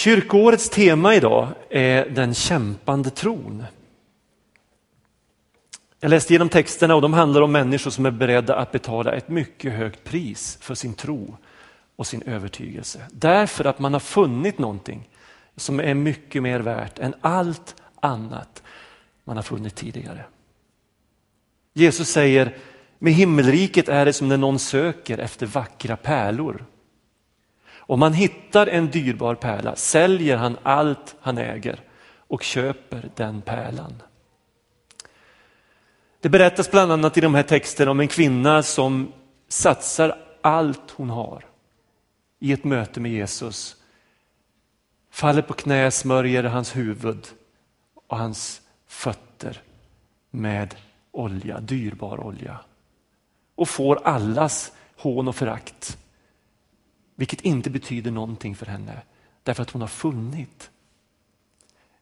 Kyrkoårets tema idag är den kämpande tron. Jag läste igenom texterna och de handlar om människor som är beredda att betala ett mycket högt pris för sin tro och sin övertygelse. Därför att man har funnit någonting som är mycket mer värt än allt annat man har funnit tidigare. Jesus säger, med himmelriket är det som när någon söker efter vackra pärlor. Om han hittar en dyrbar pärla säljer han allt han äger och köper den pärlan. Det berättas bland annat i de här texterna om en kvinna som satsar allt hon har i ett möte med Jesus. Faller på knä, smörjer hans huvud och hans fötter med olja, dyrbar olja. Och får allas hån och förakt. Vilket inte betyder någonting för henne, därför att hon har funnit.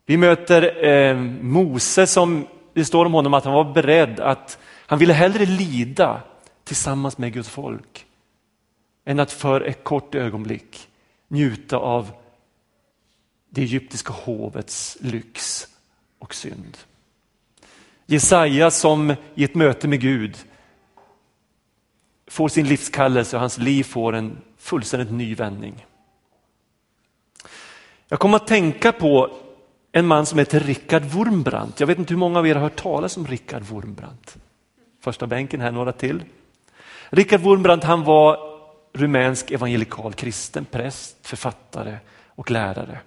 Vi möter eh, Mose som, det står om honom att han var beredd att, han ville hellre lida tillsammans med Guds folk än att för ett kort ögonblick njuta av det egyptiska hovets lyx och synd. Jesaja som i ett möte med Gud får sin livskallelse och hans liv får en fullständigt ny vändning. Jag kommer att tänka på en man som heter Rickard Wurmbrandt. Jag vet inte hur många av er har hört talas om Rickard Wurmbrandt? Första bänken här, några till. Rickard Wurmbrandt han var rumänsk evangelikal kristen präst, författare och lärare.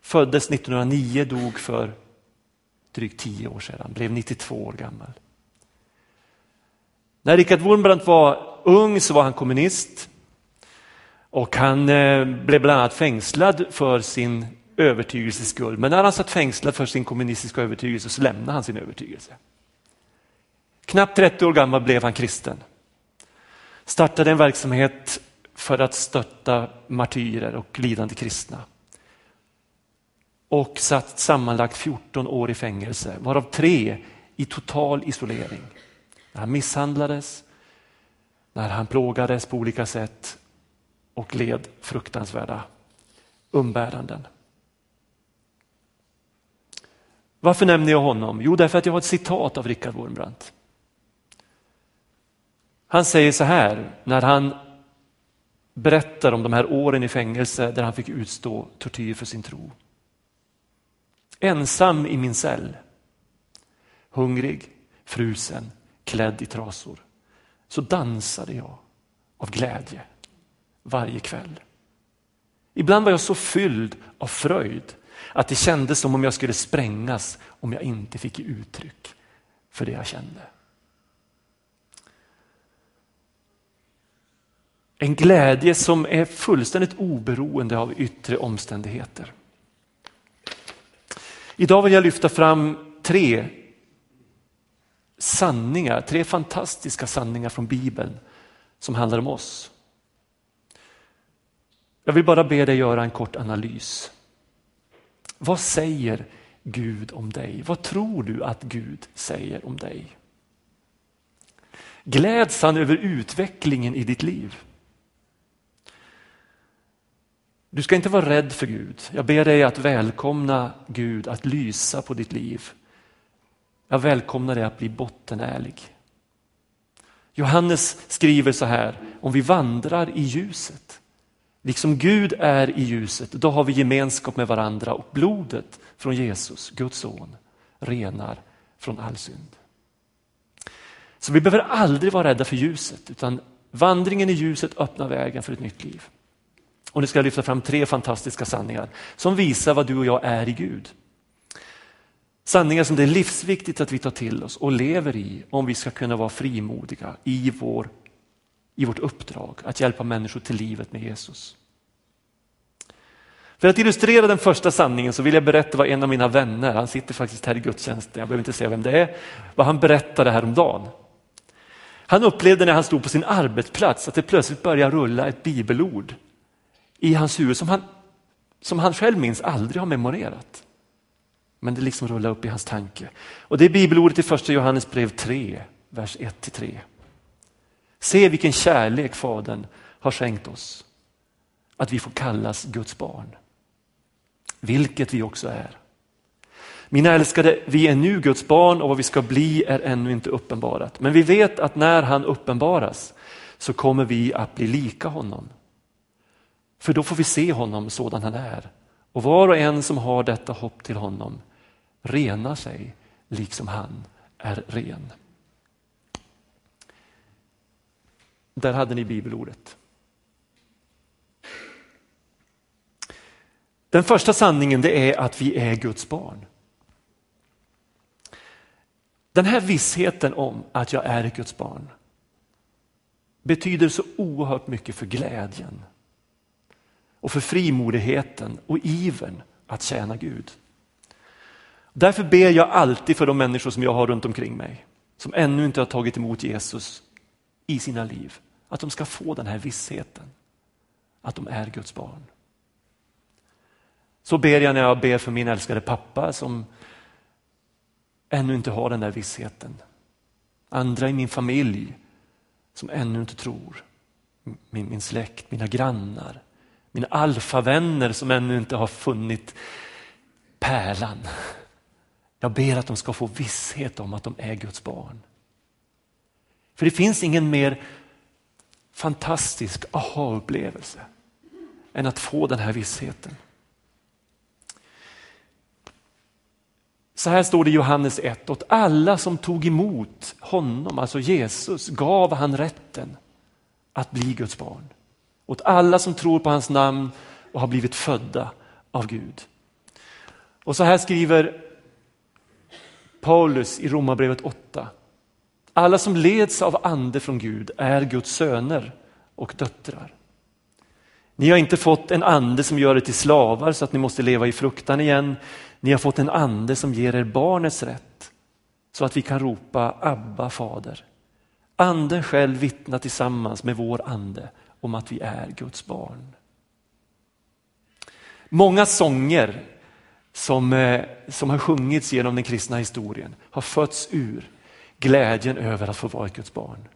Föddes 1909, dog för drygt tio år sedan, blev 92 år gammal. När Richard Wurmbrandt var ung så var han kommunist och han eh, blev bland annat fängslad för sin övertygelses skull. Men när han satt fängslad för sin kommunistiska övertygelse så lämnade han sin övertygelse. Knappt 30 år gammal blev han kristen. Startade en verksamhet för att stötta martyrer och lidande kristna och satt sammanlagt 14 år i fängelse, varav tre i total isolering. När han misshandlades, när han plågades på olika sätt och led fruktansvärda umbäranden. Varför nämner jag honom? Jo, därför att jag har ett citat av Richard Wurmbrandt. Han säger så här när han berättar om de här åren i fängelse där han fick utstå tortyr för sin tro. Ensam i min cell. Hungrig, frusen, klädd i trasor. Så dansade jag av glädje varje kväll. Ibland var jag så fylld av fröjd att det kändes som om jag skulle sprängas om jag inte fick uttryck för det jag kände. En glädje som är fullständigt oberoende av yttre omständigheter. Idag vill jag lyfta fram tre sanningar, tre fantastiska sanningar från Bibeln som handlar om oss. Jag vill bara be dig göra en kort analys. Vad säger Gud om dig? Vad tror du att Gud säger om dig? Gläds han över utvecklingen i ditt liv? Du ska inte vara rädd för Gud. Jag ber dig att välkomna Gud att lysa på ditt liv. Jag välkomnar dig att bli bottenärlig. Johannes skriver så här, om vi vandrar i ljuset, liksom Gud är i ljuset, då har vi gemenskap med varandra och blodet från Jesus, Guds son, renar från all synd. Så vi behöver aldrig vara rädda för ljuset, utan vandringen i ljuset öppnar vägen för ett nytt liv. Och nu ska jag lyfta fram tre fantastiska sanningar som visar vad du och jag är i Gud. Sanningar som det är livsviktigt att vi tar till oss och lever i om vi ska kunna vara frimodiga i, vår, i vårt uppdrag att hjälpa människor till livet med Jesus. För att illustrera den första sanningen så vill jag berätta vad en av mina vänner, han sitter faktiskt här i gudstjänsten, jag behöver inte säga vem det är, vad han berättade häromdagen. Han upplevde när han stod på sin arbetsplats att det plötsligt började rulla ett bibelord i hans huvud som han, som han själv minns aldrig har memorerat. Men det liksom rullar upp i hans tanke. Och det är bibelordet i första Johannes brev 3, vers 1-3. Se vilken kärlek Fadern har skänkt oss, att vi får kallas Guds barn vilket vi också är. Mina älskade, vi är nu Guds barn och vad vi ska bli är ännu inte uppenbarat. Men vi vet att när han uppenbaras så kommer vi att bli lika honom. För då får vi se honom sådan han är. Och var och en som har detta hopp till honom renar sig liksom han är ren. Där hade ni bibelordet. Den första sanningen det är att vi är Guds barn. Den här vissheten om att jag är Guds barn betyder så oerhört mycket för glädjen och för frimodigheten och ivern att tjäna Gud. Därför ber jag alltid för de människor som jag har runt omkring mig som ännu inte har tagit emot Jesus i sina liv. Att de ska få den här vissheten att de är Guds barn. Så ber jag när jag ber för min älskade pappa som ännu inte har den där vissheten. Andra i min familj som ännu inte tror. Min, min släkt, mina grannar, mina alfavänner som ännu inte har funnit pärlan. Jag ber att de ska få visshet om att de är Guds barn. För det finns ingen mer fantastisk aha-upplevelse än att få den här vissheten. Så här står det i Johannes 1, åt alla som tog emot honom, alltså Jesus, gav han rätten att bli Guds barn. Åt alla som tror på hans namn och har blivit födda av Gud. Och så här skriver Paulus i Romarbrevet 8. Alla som leds av ande från Gud är Guds söner och döttrar. Ni har inte fått en ande som gör er till slavar så att ni måste leva i fruktan igen. Ni har fått en ande som ger er barnets rätt så att vi kan ropa Abba fader. Anden själv vittnar tillsammans med vår ande om att vi är Guds barn. Många sånger som, eh, som har sjungits genom den kristna historien har fötts ur glädjen över att få vara ett Guds barn.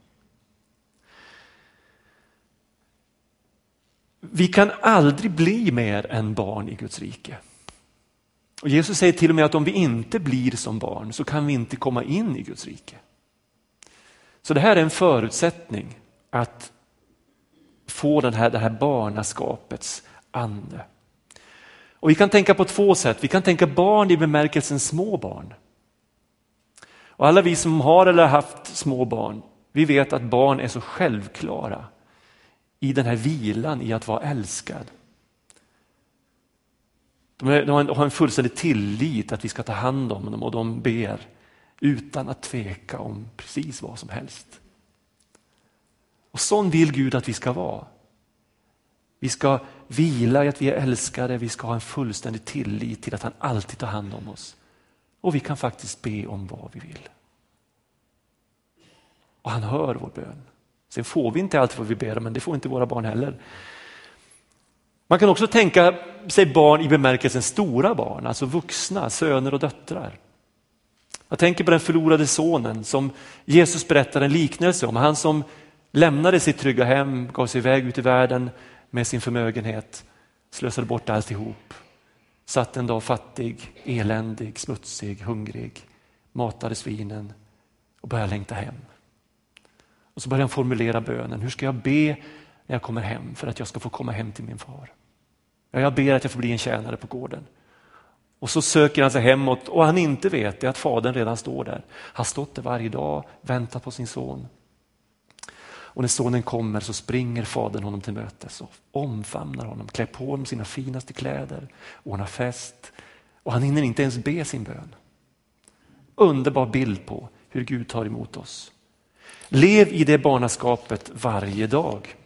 Vi kan aldrig bli mer än barn i Guds rike. Och Jesus säger till och med att om vi inte blir som barn så kan vi inte komma in i Guds rike. Så det här är en förutsättning att få den här, det här barnaskapets ande. Och Vi kan tänka på två sätt. Vi kan tänka barn i bemärkelsen små barn. Och alla vi som har eller haft små barn, vi vet att barn är så självklara i den här vilan i att vara älskad. De, är, de har en fullständig tillit att vi ska ta hand om dem och de ber utan att tveka om precis vad som helst. Och sån vill Gud att vi ska vara. Vi ska vila i att vi är älskade, vi ska ha en fullständig tillit till att han alltid tar hand om oss. Och vi kan faktiskt be om vad vi vill. Och han hör vår bön. Sen får vi inte allt vad vi ber om, men det får inte våra barn heller. Man kan också tänka sig barn i bemärkelsen stora barn, alltså vuxna, söner och döttrar. Jag tänker på den förlorade sonen som Jesus berättar en liknelse om. Han som lämnade sitt trygga hem, gav sig iväg ut i världen med sin förmögenhet, slösade bort alltihop. Satt en dag fattig, eländig, smutsig, hungrig, matade svinen och började längta hem. Och så började han formulera bönen, hur ska jag be när jag kommer hem för att jag ska få komma hem till min far? Ja, jag ber att jag får bli en tjänare på gården. Och så söker han sig hemåt och han inte vet är att fadern redan står där. Han har stått där varje dag, väntat på sin son. Och när sonen kommer så springer fadern honom till mötes och omfamnar honom, klär på honom sina finaste kläder, ordnar fest och han hinner inte ens be sin bön. Underbar bild på hur Gud tar emot oss. Lev i det barnaskapet varje dag.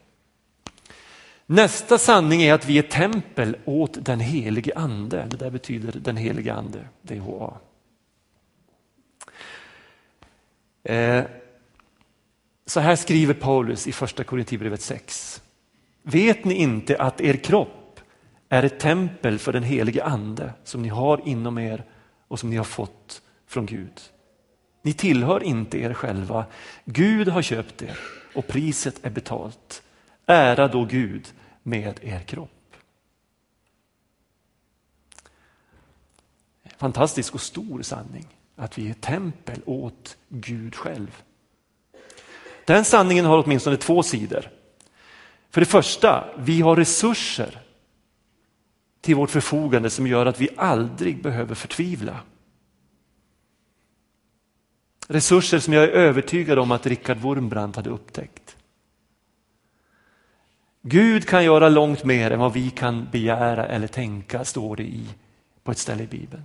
Nästa sanning är att vi är tempel åt den helige ande. Det där betyder den helige ande, DHA. Eh, så här skriver Paulus i första Korinthierbrevet 6. Vet ni inte att er kropp är ett tempel för den helige ande som ni har inom er och som ni har fått från Gud? Ni tillhör inte er själva. Gud har köpt er och priset är betalt. Ära då Gud med er kropp. fantastisk och stor sanning. Att vi är tempel åt Gud själv. Den sanningen har åtminstone två sidor. För det första, vi har resurser till vårt förfogande som gör att vi aldrig behöver förtvivla. Resurser som jag är övertygad om att Richard Wurmbrand hade upptäckt. Gud kan göra långt mer än vad vi kan begära eller tänka, står det i, på ett ställe i Bibeln.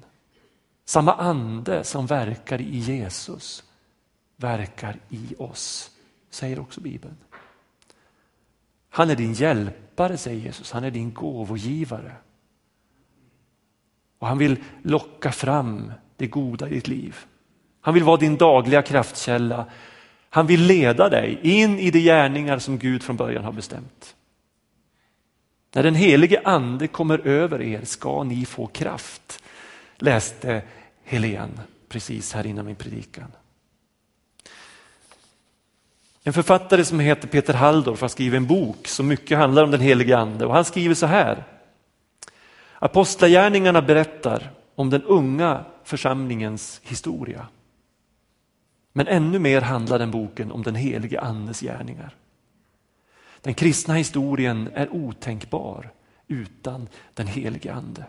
Samma ande som verkar i Jesus verkar i oss, säger också Bibeln. Han är din hjälpare, säger Jesus. Han är din gåvogivare. Och han vill locka fram det goda i ditt liv. Han vill vara din dagliga kraftkälla. Han vill leda dig in i de gärningar som Gud från början har bestämt. När den helige ande kommer över er ska ni få kraft, läste Helen precis här innan min predikan. En författare som heter Peter Halldorf har skrivit en bok som mycket handlar om den helige ande och han skriver så här. Apostlagärningarna berättar om den unga församlingens historia. Men ännu mer handlar den boken om den helige andes gärningar. Den kristna historien är otänkbar utan den helige ande.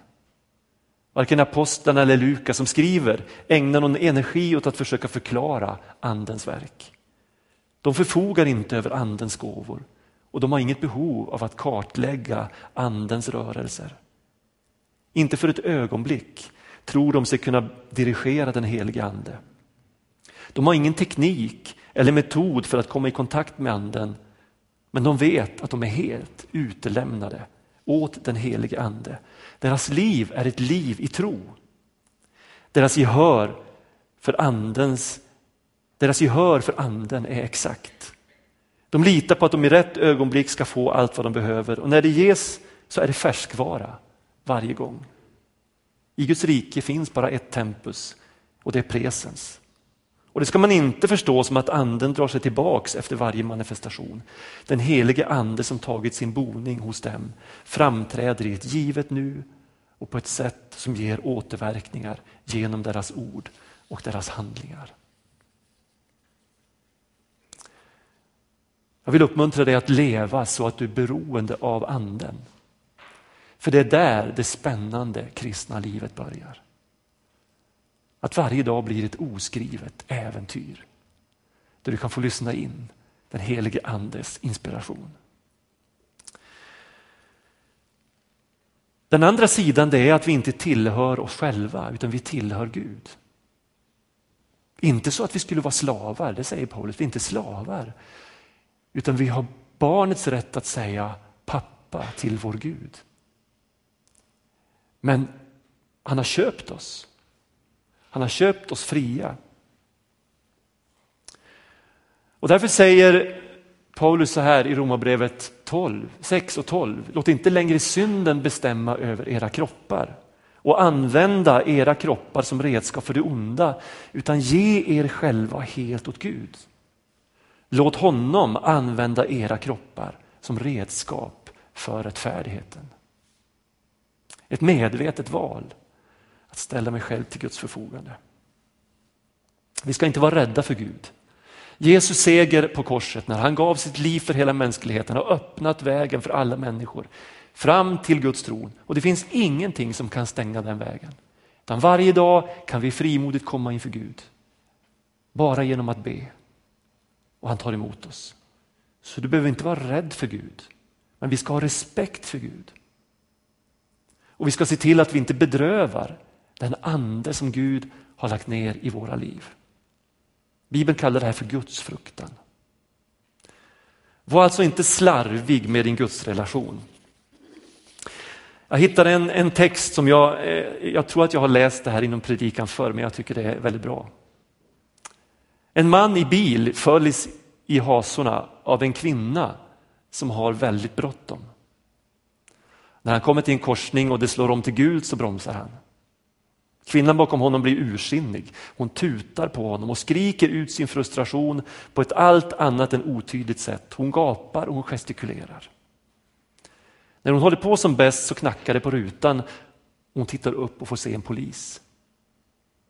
Varken apostlarna eller Lukas som skriver ägnar någon energi åt att försöka förklara andens verk. De förfogar inte över andens gåvor och de har inget behov av att kartlägga andens rörelser. Inte för ett ögonblick tror de sig kunna dirigera den helige ande. De har ingen teknik eller metod för att komma i kontakt med anden men de vet att de är helt utelämnade åt den helige ande. Deras liv är ett liv i tro. Deras gehör för andens deras gehör för anden är exakt. De litar på att de i rätt ögonblick ska få allt vad de behöver och när det ges så är det färskvara varje gång. I Guds rike finns bara ett tempus och det är presens. Och det ska man inte förstå som att anden drar sig tillbaks efter varje manifestation. Den helige ande som tagit sin boning hos dem framträder i ett givet nu och på ett sätt som ger återverkningar genom deras ord och deras handlingar. Jag vill uppmuntra dig att leva så att du är beroende av anden. För det är där det spännande kristna livet börjar. Att varje dag blir ett oskrivet äventyr. Där du kan få lyssna in den helige andes inspiration. Den andra sidan det är att vi inte tillhör oss själva utan vi tillhör Gud. Inte så att vi skulle vara slavar, det säger Paulus, vi är inte slavar. Utan vi har barnets rätt att säga pappa till vår Gud. Men han har köpt oss. Han har köpt oss fria. Och därför säger Paulus så här i Romarbrevet 12, 6 och 12. Låt inte längre synden bestämma över era kroppar och använda era kroppar som redskap för det onda, utan ge er själva helt åt Gud. Låt honom använda era kroppar som redskap för rättfärdigheten. Ett medvetet val att ställa mig själv till Guds förfogande. Vi ska inte vara rädda för Gud. Jesus seger på korset när han gav sitt liv för hela mänskligheten har öppnat vägen för alla människor fram till Guds tron. Och det finns ingenting som kan stänga den vägen. Utan varje dag kan vi frimodigt komma inför Gud. Bara genom att be och han tar emot oss. Så du behöver inte vara rädd för Gud, men vi ska ha respekt för Gud. Och vi ska se till att vi inte bedrövar den ande som Gud har lagt ner i våra liv. Bibeln kallar det här för gudsfruktan. Var alltså inte slarvig med din gudsrelation. Jag hittade en, en text som jag, eh, jag tror att jag har läst det här inom predikan förr, men jag tycker det är väldigt bra. En man i bil följs i hasorna av en kvinna som har väldigt bråttom. När han kommer till en korsning och det slår om till gult så bromsar han. Kvinnan bakom honom blir ursinnig. Hon tutar på honom och skriker ut sin frustration på ett allt annat än otydligt sätt. Hon gapar och hon gestikulerar. När hon håller på som bäst så knackar det på rutan. Hon tittar upp och får se en polis.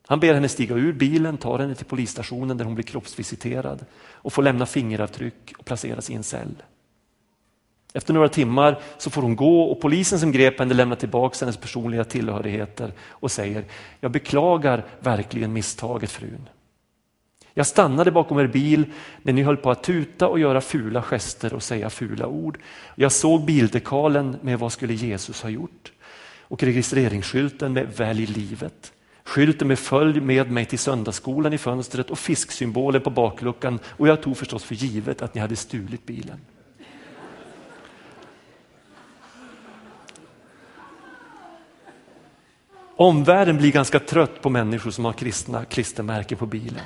Han ber henne stiga ur bilen, tar henne till polisstationen där hon blir kroppsvisiterad och får lämna fingeravtryck och placeras i en cell. Efter några timmar så får hon gå och polisen som grep henne lämnar tillbaka hennes personliga tillhörigheter och säger, jag beklagar verkligen misstaget frun. Jag stannade bakom er bil när ni höll på att tuta och göra fula gester och säga fula ord. Jag såg bildekalen med vad skulle Jesus ha gjort och registreringsskylten med välj livet. Skylten med följ med mig till söndagsskolan i fönstret och fisksymboler på bakluckan och jag tog förstås för givet att ni hade stulit bilen. Omvärlden blir ganska trött på människor som har kristna klistermärken på bilen.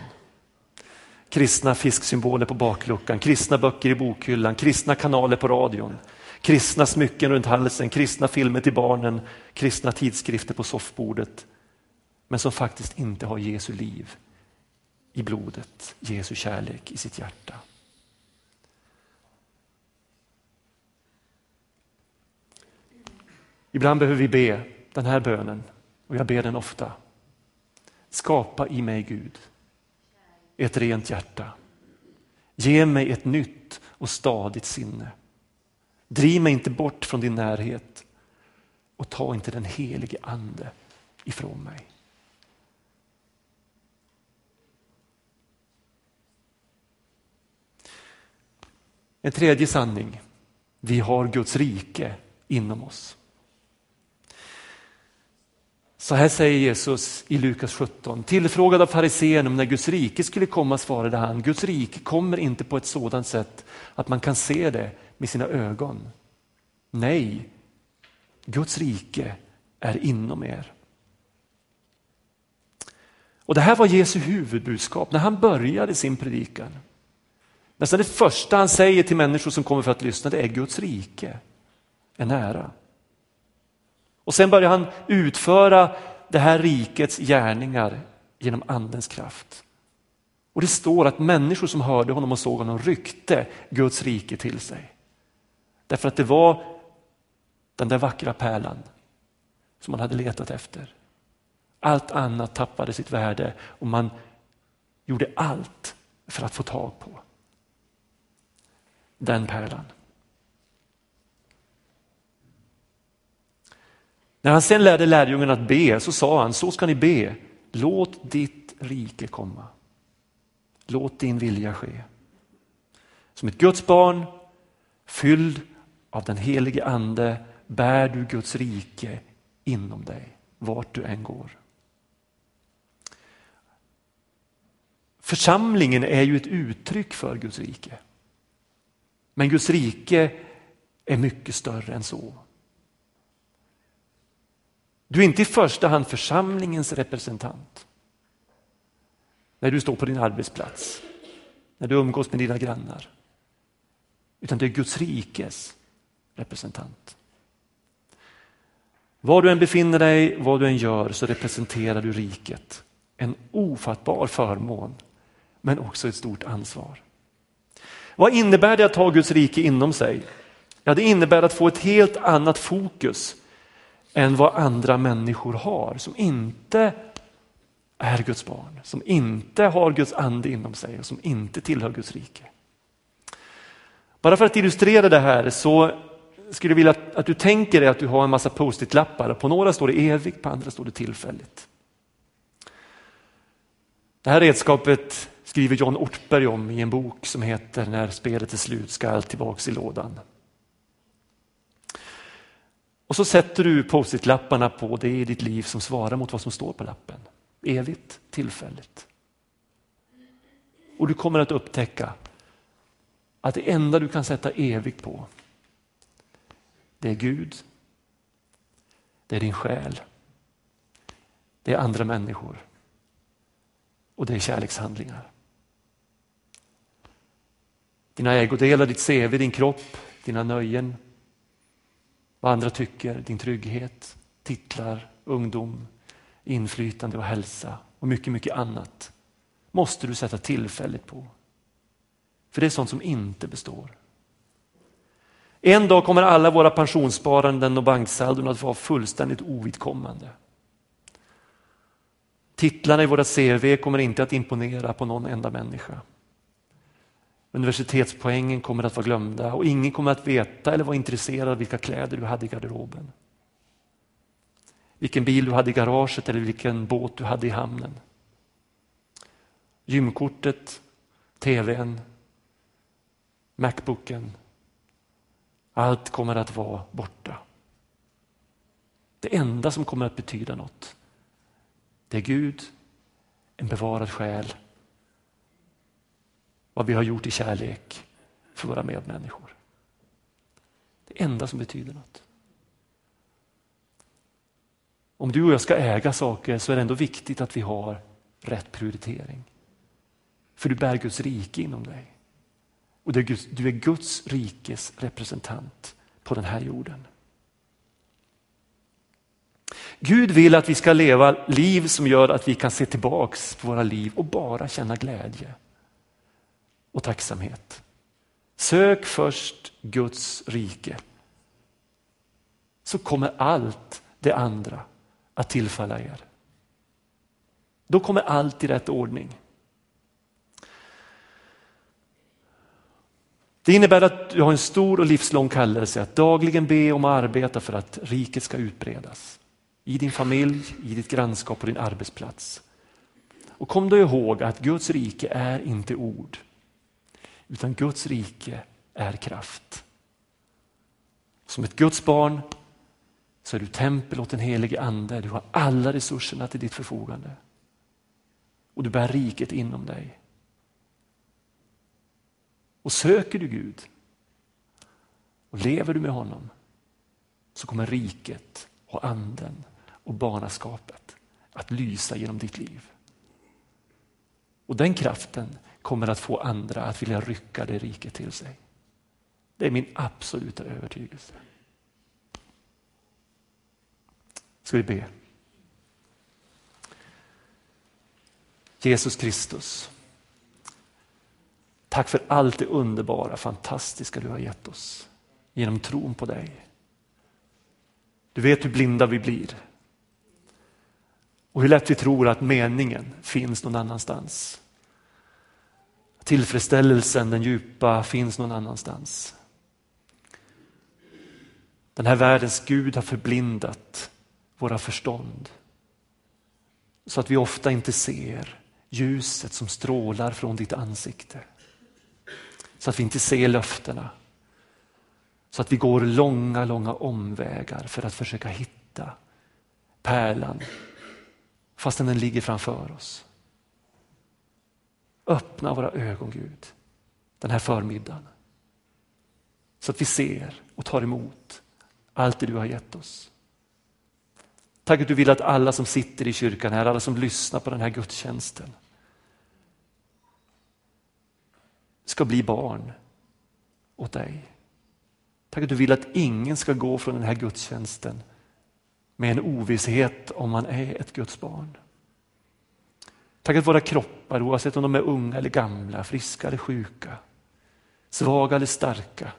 Kristna fisksymboler på bakluckan, kristna böcker i bokhyllan, kristna kanaler på radion, kristna smycken runt halsen, kristna filmer till barnen, kristna tidskrifter på soffbordet. Men som faktiskt inte har Jesu liv i blodet, Jesu kärlek i sitt hjärta. Ibland behöver vi be den här bönen och jag ber den ofta. Skapa i mig Gud ett rent hjärta. Ge mig ett nytt och stadigt sinne. Driv mig inte bort från din närhet och ta inte den helige ande ifrån mig. En tredje sanning. Vi har Guds rike inom oss. Så här säger Jesus i Lukas 17. Tillfrågad av fariséerna om när Guds rike skulle komma svarade han, Guds rike kommer inte på ett sådant sätt att man kan se det med sina ögon. Nej, Guds rike är inom er. Och Det här var Jesu huvudbudskap när han började sin predikan. Nästan det första han säger till människor som kommer för att lyssna det är Guds rike är nära. Och sen börjar han utföra det här rikets gärningar genom andens kraft. Och det står att människor som hörde honom och såg honom ryckte Guds rike till sig. Därför att det var den där vackra pärlan som man hade letat efter. Allt annat tappade sitt värde och man gjorde allt för att få tag på den pärlan. När han sen lärde lärjungarna att be så sa han, så ska ni be, låt ditt rike komma. Låt din vilja ske. Som ett Guds barn, fylld av den helige ande, bär du Guds rike inom dig, vart du än går. Församlingen är ju ett uttryck för Guds rike. Men Guds rike är mycket större än så. Du är inte i första hand församlingens representant. När du står på din arbetsplats, när du umgås med dina grannar. Utan du är Guds rikes representant. Var du än befinner dig, vad du än gör så representerar du riket. En ofattbar förmån men också ett stort ansvar. Vad innebär det att ha Guds rike inom sig? Ja, det innebär att få ett helt annat fokus än vad andra människor har som inte är Guds barn, som inte har Guds ande inom sig och som inte tillhör Guds rike. Bara för att illustrera det här så skulle jag vilja att, att du tänker dig att du har en massa post-it-lappar. På några står det evigt, på andra står det tillfälligt. Det här redskapet skriver John Ortberg om i en bok som heter När spelet är slut ska allt tillbaks i lådan. Och så sätter du post-it-lapparna på det i ditt liv som svarar mot vad som står på lappen. Evigt, tillfälligt. Och du kommer att upptäcka att det enda du kan sätta evigt på det är Gud, det är din själ, det är andra människor och det är kärlekshandlingar. Dina ägodelar, ditt CV, din kropp, dina nöjen, vad andra tycker, din trygghet, titlar, ungdom, inflytande och hälsa och mycket, mycket annat måste du sätta tillfället på. För det är sånt som inte består. En dag kommer alla våra pensionssparanden och banksaldon att vara fullständigt ovidkommande. Titlarna i våra CV kommer inte att imponera på någon enda människa. Universitetspoängen kommer att vara glömda och ingen kommer att veta eller vara intresserad av vilka kläder du hade i garderoben. Vilken bil du hade i garaget eller vilken båt du hade i hamnen. Gymkortet, tvn, Macbooken. Allt kommer att vara borta. Det enda som kommer att betyda något, det är Gud, en bevarad själ, vad vi har gjort i kärlek för våra medmänniskor. Det enda som betyder något. Om du och jag ska äga saker så är det ändå viktigt att vi har rätt prioritering. För du bär Guds rike inom dig. Och du är Guds rikes representant på den här jorden. Gud vill att vi ska leva liv som gör att vi kan se tillbaks på våra liv och bara känna glädje och tacksamhet. Sök först Guds rike så kommer allt det andra att tillfalla er. Då kommer allt i rätt ordning. Det innebär att du har en stor och livslång kallelse att dagligen be om att arbeta för att riket ska utbredas. I din familj, i ditt grannskap och din arbetsplats. Och kom då ihåg att Guds rike är inte ord, utan Guds rike är kraft. Som ett Guds barn så är du tempel åt den helige ande. Du har alla resurserna till ditt förfogande. Och du bär riket inom dig. Och söker du Gud och lever du med honom så kommer riket och anden och barnaskapet att lysa genom ditt liv. Och den kraften kommer att få andra att vilja rycka det riket till sig. Det är min absoluta övertygelse. Ska vi be? Jesus Kristus, tack för allt det underbara, fantastiska du har gett oss genom tron på dig. Du vet hur blinda vi blir och hur lätt vi tror att meningen finns någon annanstans. Tillfredsställelsen, den djupa, finns någon annanstans. Den här världens Gud har förblindat våra förstånd. Så att vi ofta inte ser ljuset som strålar från ditt ansikte. Så att vi inte ser löftena. Så att vi går långa, långa omvägar för att försöka hitta pärlan fastän den ligger framför oss. Öppna våra ögon Gud den här förmiddagen. Så att vi ser och tar emot allt det du har gett oss. Tack att du vill att alla som sitter i kyrkan här, alla som lyssnar på den här gudstjänsten ska bli barn åt dig. Tack att du vill att ingen ska gå från den här gudstjänsten med en ovisshet om man är ett Guds barn. Tack att våra kroppar, oavsett om de är unga eller gamla, friska eller sjuka, svaga eller starka,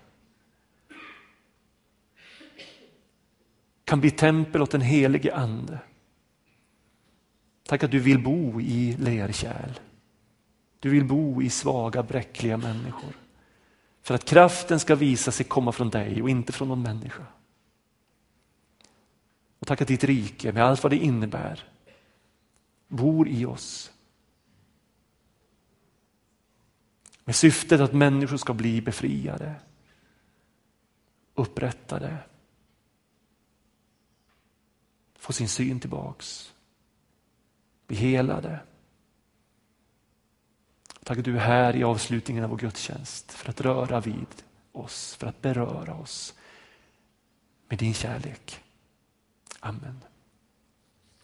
kan bli tempel åt den helige ande. Tack att du vill bo i lerkärl. Du vill bo i svaga, bräckliga människor. För att kraften ska visa sig komma från dig och inte från någon människa. Och tack att ditt rike med allt vad det innebär bor i oss. Med syftet att människor ska bli befriade, upprättade, få sin syn tillbaks, bli helade. Tack att du är här i avslutningen av vår gudstjänst för att röra vid oss, för att beröra oss med din kärlek. Amen.